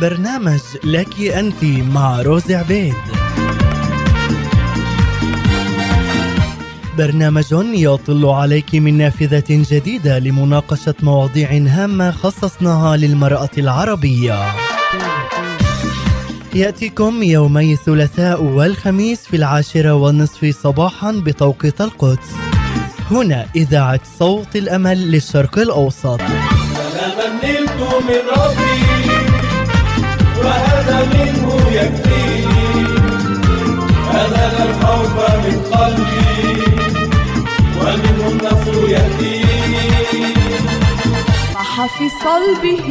برنامج لك أنت مع روز عبيد. برنامج يطل عليك من نافذة جديدة لمناقشة مواضيع هامة خصصناها للمرأة العربية. يأتيكم يومي الثلاثاء والخميس في العاشرة والنصف صباحا بتوقيت القدس. هنا إذاعة صوت الأمل للشرق الأوسط. نلت من ربي وهذا منه يكفيني أزل الخوف من قلبي ومنه النصر يأتيني صح في صلبه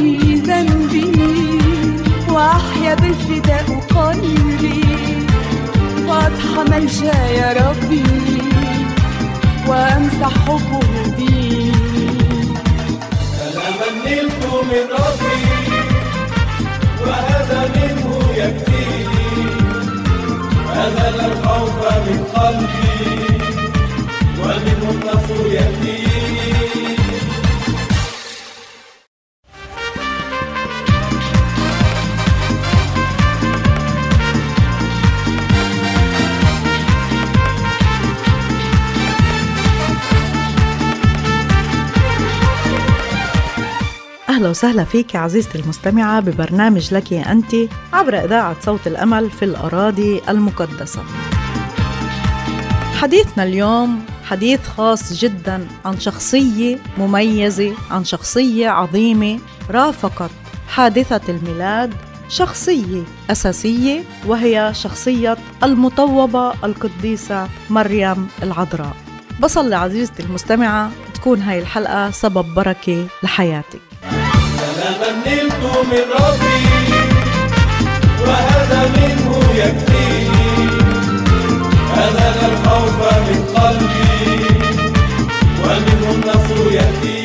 ذنبي وأحيا بالفداء قلبي. فأضحى ملجا ربي وأمسح حبه بي سلاما نلت من ربي. وهذا منه يكفيني أزل الخوف من قلبي ومنه النصر يأتيني أهلا وسهلا فيك عزيزتي المستمعة ببرنامج لك أنت عبر إذاعة صوت الأمل في الأراضي المقدسة. حديثنا اليوم حديث خاص جدا عن شخصية مميزة عن شخصية عظيمة رافقت حادثة الميلاد شخصية أساسية وهي شخصية المطوبة القديسة مريم العذراء. بصلي عزيزتي المستمعة تكون هاي الحلقة سبب بركة لحياتك. نلت من ربي وهذا منه يكفيني أزل الخوف من قلبي ومنه النصر يأتيني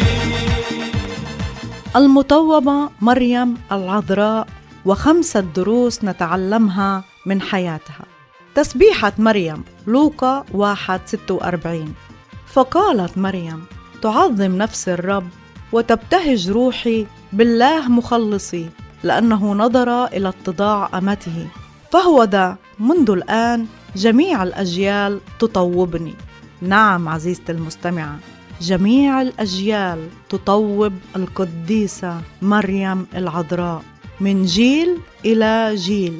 المطوبة مريم العذراء وخمسة دروس نتعلمها من حياتها. تسبيحة مريم لوقا واحد ستة وأربعين. فقالت مريم تعظم نفس الرب وتبتهج روحي بالله مخلصي لأنه نظر إلى اتضاع أمته. فهو ذا منذ الآن جميع الأجيال تطوبني. نعم عزيزتي المستمعة جميع الأجيال تطوب القديسة مريم العذراء من جيل إلى جيل.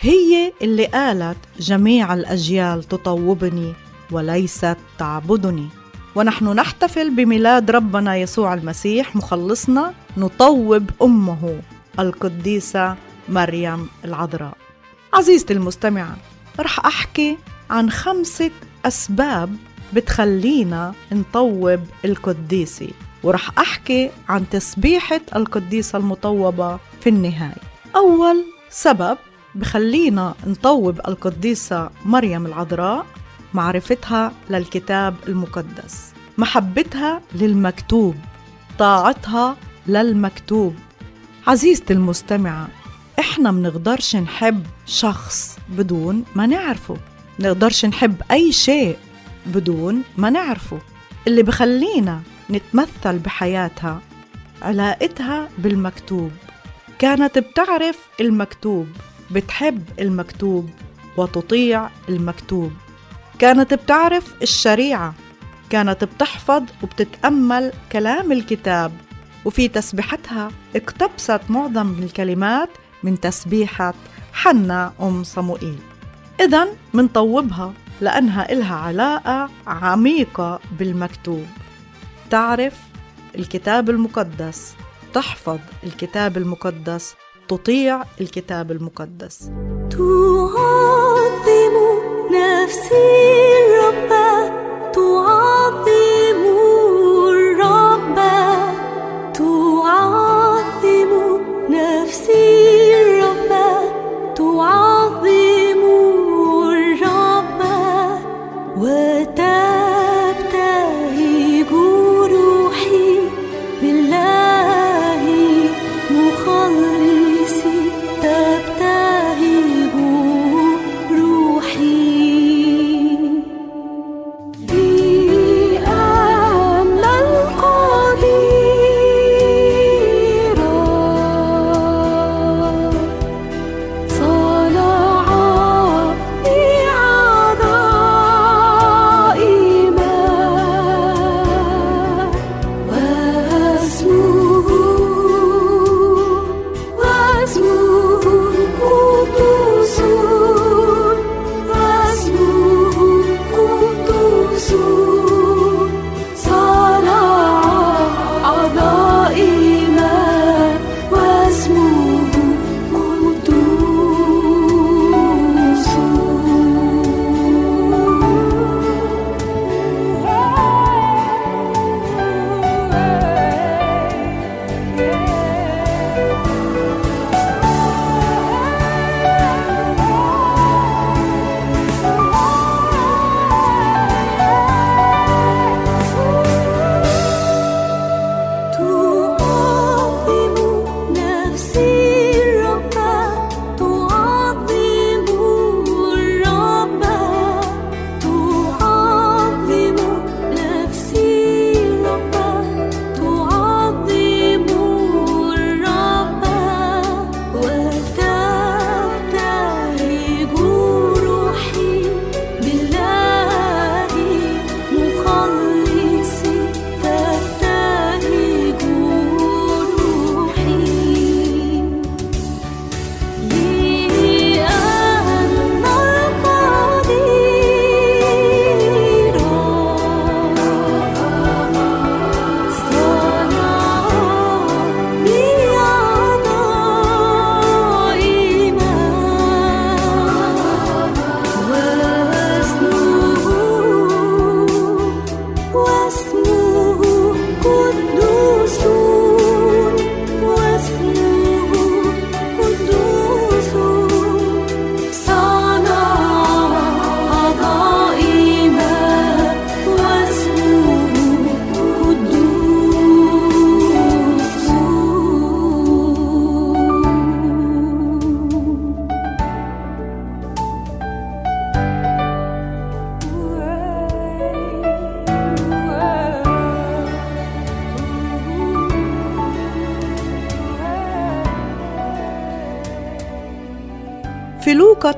هي اللي قالت جميع الأجيال تطوبني وليست تعبدني. ونحن نحتفل بميلاد ربنا يسوع المسيح مخلصنا نطوب أمه القديسة مريم العذراء. عزيزتي المستمعة رح أحكي عن خمسة أسباب بتخلينا نطوب القديسة ورح أحكي عن تسبيحة القديسة المطوبة في النهاية. أول سبب بخلينا نطوب القديسة مريم العذراء معرفتها للكتاب المقدس. محبتها للمكتوب طاعتها للمكتوب. عزيزتي المستمعة إحنا منقدرش نحب شخص بدون ما نعرفه. نقدرش نحب أي شيء بدون ما نعرفه. اللي بخلينا نتمثل بحياتها علاقتها بالمكتوب. كانت بتعرف المكتوب بتحب المكتوب وتطيع المكتوب. كانت بتعرف الشريعة كانت بتحفظ وبتتأمل كلام الكتاب وفي تسبيحتها اقتبست معظم الكلمات من تسبيحة حنا أم صموئيل. إذا منطوبها لأنها إلها علاقة عميقة بالمكتوب. تعرف الكتاب المقدس تحفظ الكتاب المقدس تطيع الكتاب المقدس. نفسي الرب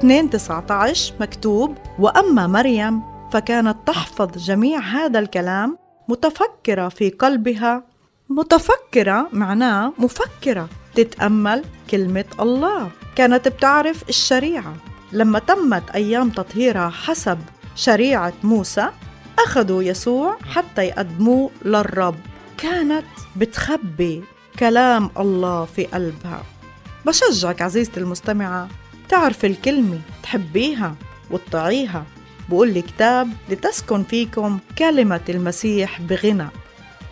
2 19 مكتوب وأما مريم فكانت تحفظ جميع هذا الكلام متفكرة في قلبها. متفكرة معناه مفكرة تتأمل كلمة الله. كانت بتعرف الشريعة. لما تمت أيام تطهيرها حسب شريعة موسى أخذوا يسوع حتى يقدموه للرب. كانت بتخبي كلام الله في قلبها. بشجعك عزيزتي المستمعة تعرف الكلمة تحبيها وتطيعيها. بقول الكتاب لتسكن فيكم كلمة المسيح بغنى.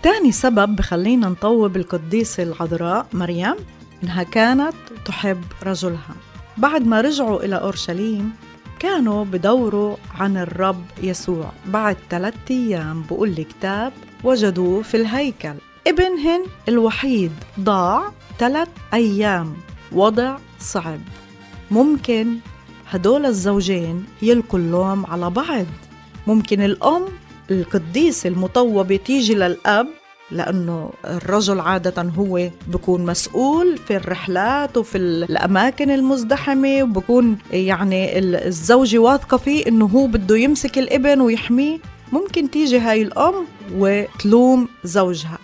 تاني سبب بخلينا نطوب القديسة العذراء مريم إنها كانت تحب رجلها. بعد ما رجعوا إلى أورشليم كانوا بدوروا عن الرب يسوع. بعد ثلاثة أيام بقول الكتاب وجدوه في الهيكل. ابنهن الوحيد ضاع ثلاث أيام. وضع صعب. ممكن هدول الزوجين يلقوا اللوم على بعض. ممكن الأم القديسة المطوبة تيجي للأب لأنه الرجل عادة هو بكون مسؤول في الرحلات وفي الأماكن المزدحمة وبكون يعني الزوجة واثقة فيه إنه هو بده يمسك الإبن ويحميه. ممكن تيجي هاي الأم وتلوم زوجها.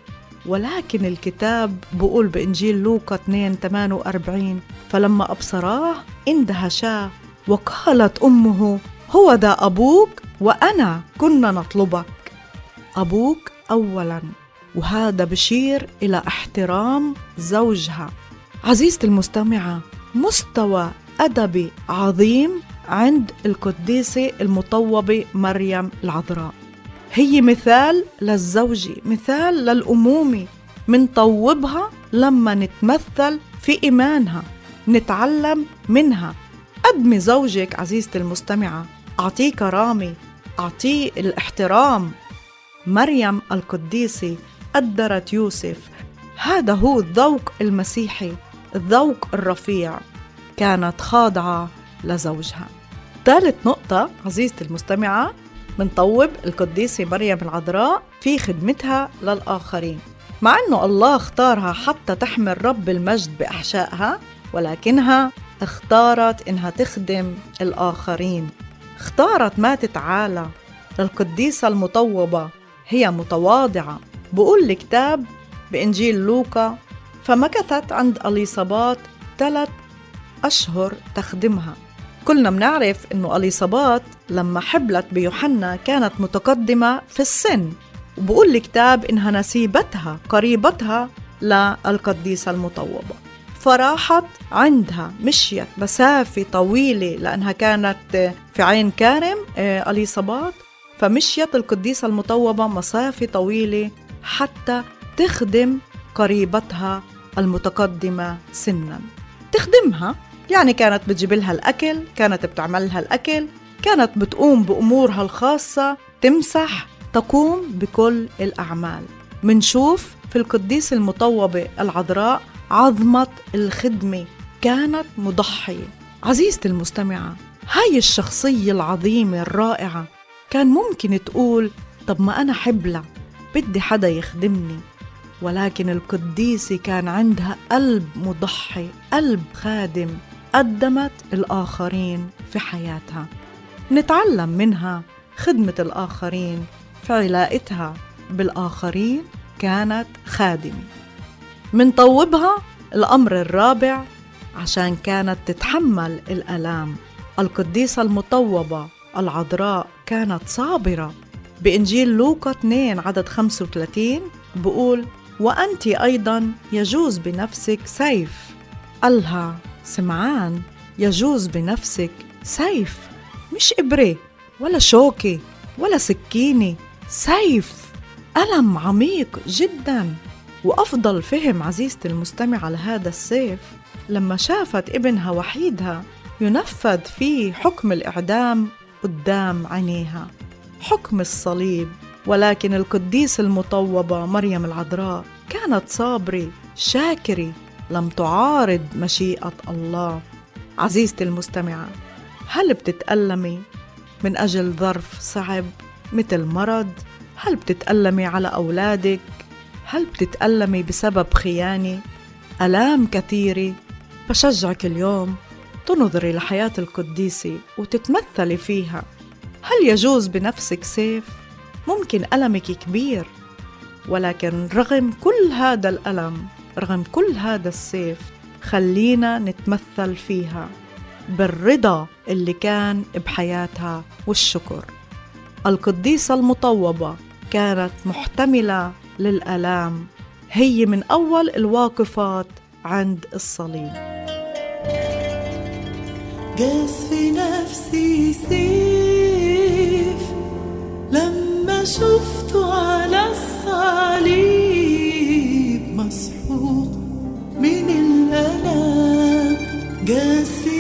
ولكن الكتاب بقول بإنجيل لوقا 2 48 فلما أبصراه اندهشا وقالت أمه هو ذا أبوك وأنا كنا نطلبك. أبوك أولاً وهذا بشير إلى احترام زوجها. عزيزتي المستمعة مستوى أدبي عظيم عند القديسة المطوبة مريم العذراء. هي مثال للزوجة مثال للأمومة منطوبها لما نتمثل في إيمانها نتعلم منها. قدمي زوجك عزيزتي المستمعة أعطيه كرامة أعطيه الاحترام. مريم القديسة قدرت يوسف. هذا هو الذوق المسيحي الذوق الرفيع. كانت خاضعة لزوجها. ثالث نقطة عزيزتي المستمعة منطوب القديسة مريم العذراء في خدمتها للآخرين. مع أنه الله اختارها حتى تحمل رب المجد بأحشائها ولكنها اختارت إنها تخدم الآخرين. اختارت ما تتعالى. القديسة المطوبة هي متواضعة. بقول الكتاب بإنجيل لوقا فمكثت عند أليصابات ثلاث أشهر تخدمها. كلنا بنعرف إنه أليصابات لما حبلت بيوحنا كانت متقدمة في السن وبقول الكتاب إنها نسيبتها قريبتها للقديسة المطوبة. فراحت عندها مشيت مسافة طويلة لأنها كانت في عين كارم آه، أليصابات فمشيت القديسة المطوبة مسافة طويلة حتى تخدم قريبتها المتقدمة سنا. تخدمها؟ يعني كانت بتجيب لها الأكل كانت بتعمل لها الأكل كانت بتقوم بأمورها الخاصة تمسح تقوم بكل الأعمال. منشوف في القديس المطوبة العذراء عظمة الخدمة كانت مضحية. عزيزتي المستمعة هاي الشخصية العظيمة الرائعة كان ممكن تقول طب ما أنا حبلة بدي حدا يخدمني. ولكن القديسة كان عندها قلب مضحي قلب خادم. قدمت الآخرين في حياتها. نتعلم منها خدمة الآخرين في علاقتها بالآخرين كانت خادمة. منطوبها الأمر الرابع عشان كانت تتحمل الألام. القديسة المطوبة العذراء كانت صابرة. بإنجيل لوقا 2 عدد 35 بقول وأنت أيضا يجوز بنفسك سيف. قالها سمعان يجوز بنفسك سيف مش إبرة ولا شوكة ولا سكينة سيف ألم عميق جدا. وأفضل فهم عزيزتي المستمعة لهذا السيف لما شافت ابنها وحيدها ينفذ فيه حكم الإعدام قدام عينيها. حكم الصليب ولكن القديس المطوبة مريم العذراء كانت صابرة شاكرة لم تعارض مشيئة الله عزيزتي المستمعة هل بتتألمي من أجل ظرف صعب مثل مرض؟ هل بتتألمي على أولادك؟ هل بتتألمي بسبب خيانة؟ ألام كثيرة؟ بشجعك اليوم تنظري لحياة القديسة وتتمثلي فيها هل يجوز بنفسك سيف؟ ممكن ألمك كبير ولكن رغم كل هذا الألم رغم كل هذا السيف خلينا نتمثل فيها بالرضا اللي كان بحياتها والشكر. القديسة المطوبة كانت محتملة للآلام هي من أول الواقفات عند الصليب. جاز في نفسي سيف لما شفته على الصليب. مسحوق من الألم. جاز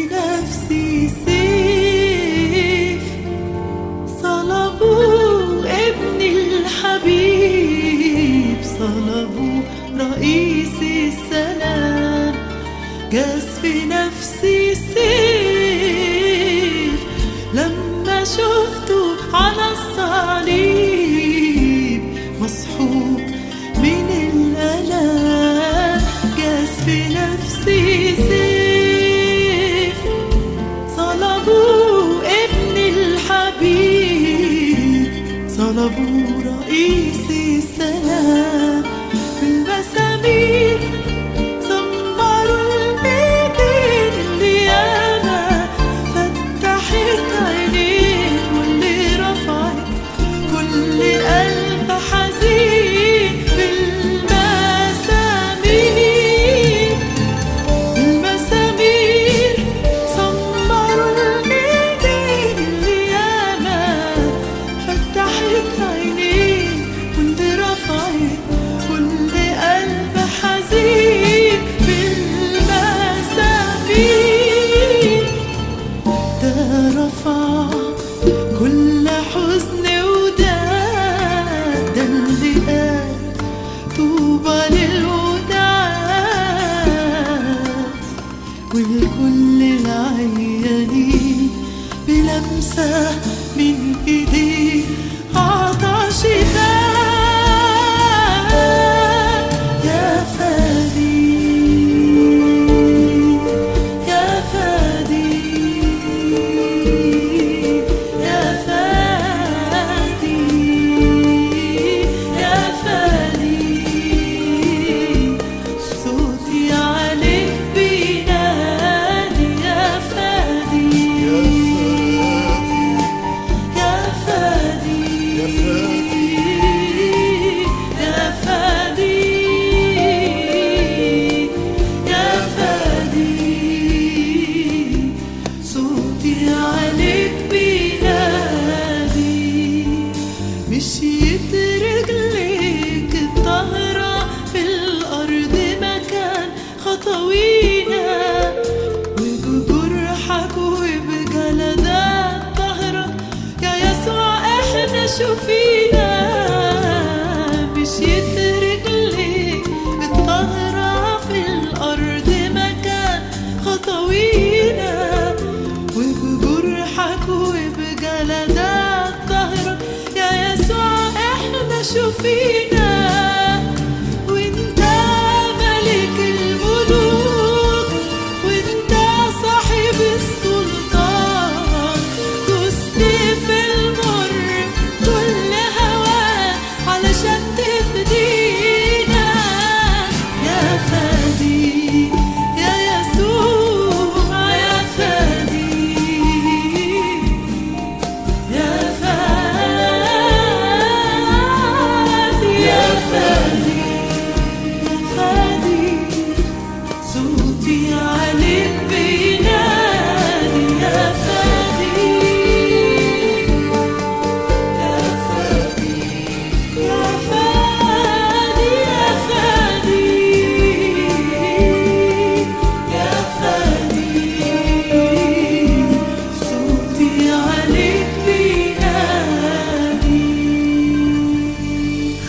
بلمسة من ايديه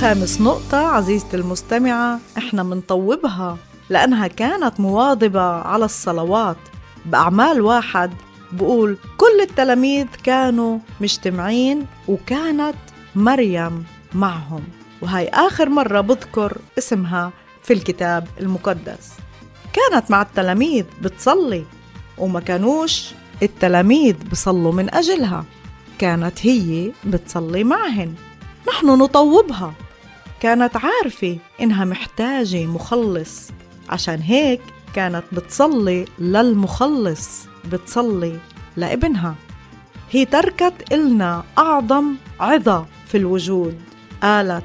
خامس نقطة عزيزتي المستمعة إحنا منطوبها لأنها كانت مواظبة على الصلوات. بأعمال واحد بقول كل التلاميذ كانوا مجتمعين وكانت مريم معهم. وهي آخر مرة بذكر اسمها في الكتاب المقدس. كانت مع التلاميذ بتصلي وما كانوش التلاميذ بصلوا من أجلها. كانت هي بتصلي معهن. نحن نطوبها. كانت عارفة إنها محتاجة مخلص. عشان هيك كانت بتصلي للمخلص بتصلي لابنها. هي تركت إلنا أعظم عظة في الوجود. قالت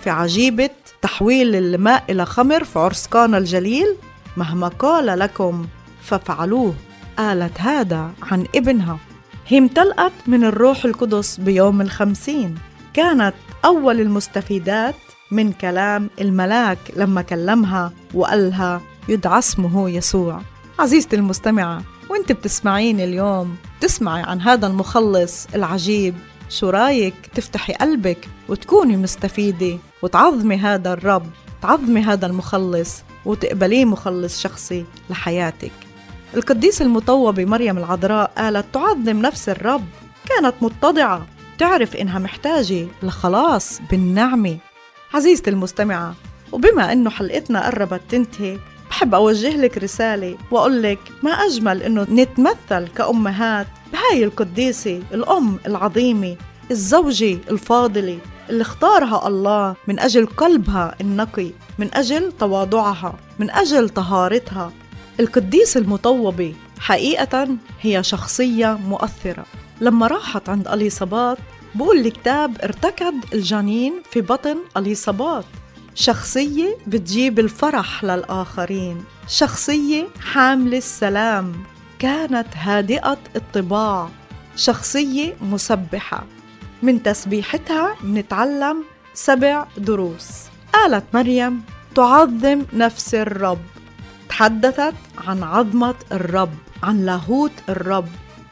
في عجيبة تحويل الماء إلى خمر في عرس قانا الجليل؟ مهما قال لكم فافعلوه. قالت هذا عن ابنها. هي امتلأت من الروح القدس بيوم الخمسين. كانت أول المستفيدات من كلام الملاك لما كلمها وقالها يدعى اسمه يسوع. عزيزتي المستمعة وانت بتسمعيني اليوم تسمعي عن هذا المخلص العجيب. شو رأيك تفتحي قلبك وتكوني مستفيدة وتعظمي هذا الرب تعظمي هذا المخلص وتقبليه مخلص شخصي لحياتك. القديس المطوبة مريم العذراء قالت تعظم نفس الرب كانت متضعة تعرف إنها محتاجة لخلاص بالنعمة. عزيزتي المستمعة وبما إنه حلقتنا قربت تنتهي بحب أوجه لك رسالة وأقول لك ما أجمل إنه نتمثل كأمهات بهاي القديسة الأم العظيمة الزوجة الفاضلة اللي اختارها الله من أجل قلبها النقي من أجل تواضعها من أجل طهارتها. القديسة المطوبة حقيقة هي شخصية مؤثرة. لما راحت عند أليصابات بقول الكتاب ارتكض الجنين في بطن أليصابات شخصية بتجيب الفرح للآخرين. شخصية حاملة السلام. كانت هادئة الطباع. شخصية مسبحة. من تسبيحتها نتعلم سبع دروس. قالت مريم تعظم نفس الرب. تحدثت عن عظمة الرب عن لاهوت الرب.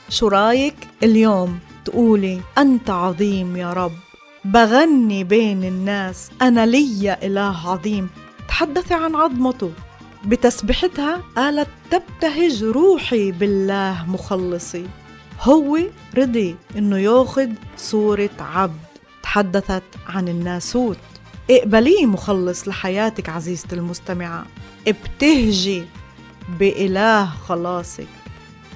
شو رأيك اليوم؟ تقولي أنت عظيم يا رب. بغني بين الناس. أنا لي إله عظيم. تحدثي عن عظمته. بتسبيحتها قالت تبتهج روحي بالله مخلصي. هو رضي إنه ياخذ صورة عبد. تحدثت عن الناسوت. اقبليه مخلص لحياتك عزيزتي المستمعة. ابتهجي بإله خلاصك.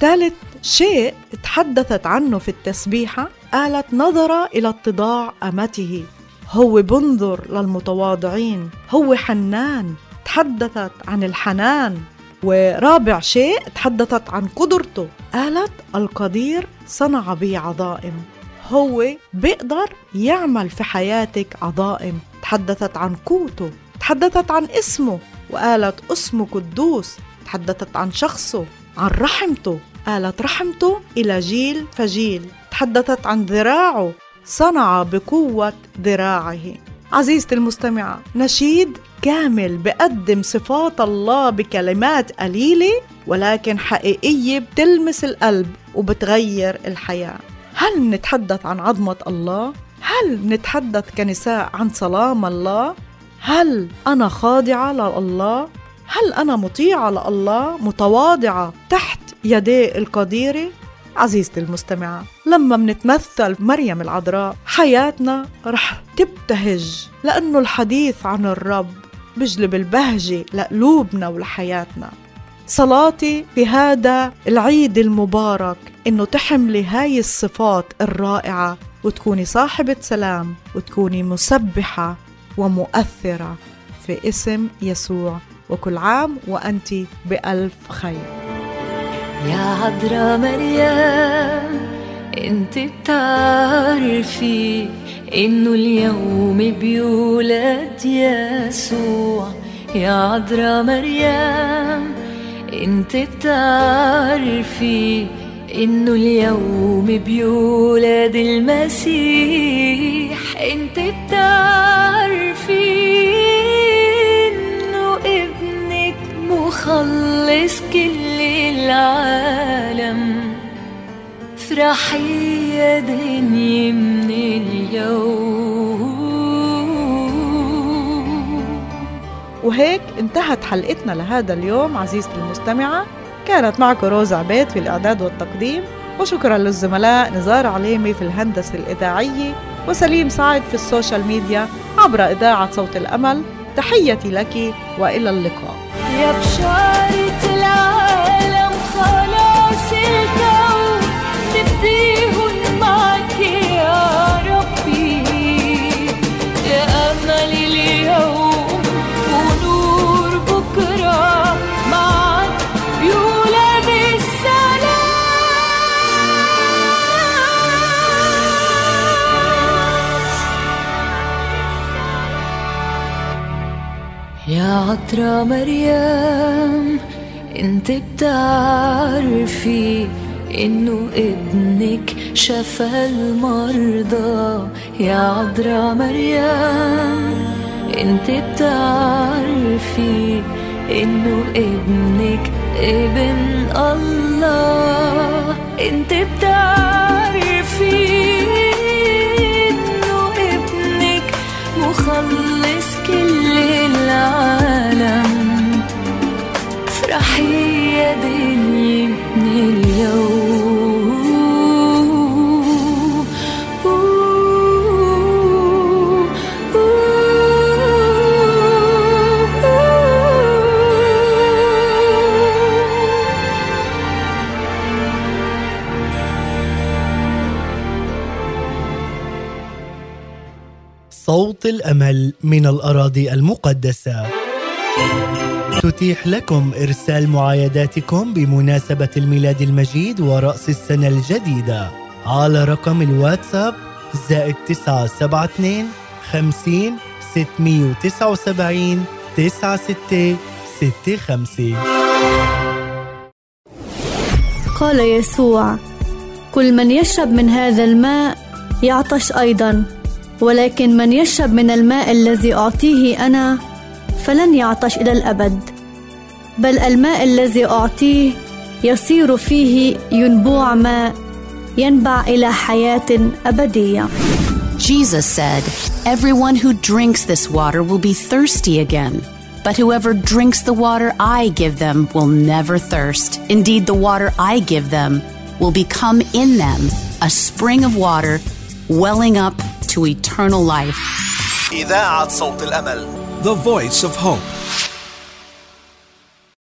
ثالث شيء تحدثت عنه في التسبيحة قالت نظر إلى اتضاع أمته. هو بنظر للمتواضعين. هو حنان تحدثت عن الحنان. ورابع شيء تحدثت عن قدرته. قالت القدير صنع بي عظائم. هو بيقدر يعمل في حياتك عظائم. تحدثت عن قوته. تحدثت عن اسمه. وقالت اسمه قدوس. تحدثت عن شخصه عن رحمته. قالت رحمته إلى جيل فجيل تحدثت عن ذراعه صنع بقوة ذراعه عزيزتي المستمعة نشيد كامل بقدم صفات الله بكلمات قليلة ولكن حقيقية بتلمس القلب وبتغير الحياة هل نتحدث عن عظمة الله؟ هل نتحدث كنساء عن سلام الله؟ هل أنا خاضعة لله؟ هل أنا مطيعة لله متواضعة تحت يدي القديرة؟ عزيزتي المستمعة لما منتمثل مريم العذراء حياتنا رح تبتهج لأنه الحديث عن الرب بجلب البهجة لقلوبنا ولحياتنا صلاتي في هذا العيد المبارك إنه تحملي هاي الصفات الرائعة وتكوني صاحبة سلام وتكوني مسبحة ومؤثرة في اسم يسوع وكل عام وأنت بألف خير يا عذراء مريم انت بتعرفي انه اليوم بيولد يسوع. يا عذراء مريم انت بتعرفي انه اليوم بيولد المسيح. انت بتعرفي انه ابنك مخلص كل العالم. افرحي يا دنيا من اليوم. وهيك انتهت حلقتنا لهذا اليوم عزيزتي المستمعة. كانت معكم روز عبيد في الإعداد والتقديم. وشكرا للزملاء نزار عليمي في الهندسة الإذاعية وسليم سعد في السوشيال ميديا عبر إذاعة صوت الأمل. تحيتي لك وإلى اللقاء. يا بشارة العالم خلاص الكون عطرة مريم انت بتعرفي انه ابنك شفى المرضى. يا عذراء مريم انت بتعرفي انه ابنك ابن الله. انت بتعرفي انه ابنك مخلص. الأمل من الأراضي المقدسة. تتيح لكم إرسال معايداتكم بمناسبة الميلاد المجيد ورأس السنة الجديدة على رقم الواتساب زائد تسعة سبعة اتنين خمسين ستمية وتسعة وسبعين تسعة ستة ستة خمسة. قال يسوع كل من يشرب من هذا الماء يعطش أيضا. ولكن من يشرب من الماء الذي اعطيه انا فلن يعطش الى الابد بل الماء الذي اعطيه يصير فيه ينبوع ماء ينبع الى حياه ابديه Jesus said, Everyone who drinks this water will be thirsty again. But whoever drinks the water I give them will never thirst. Indeed, the water I give them will become in them a spring of water welling up to eternal life. إذاعة صوت الأمل The voice of hope.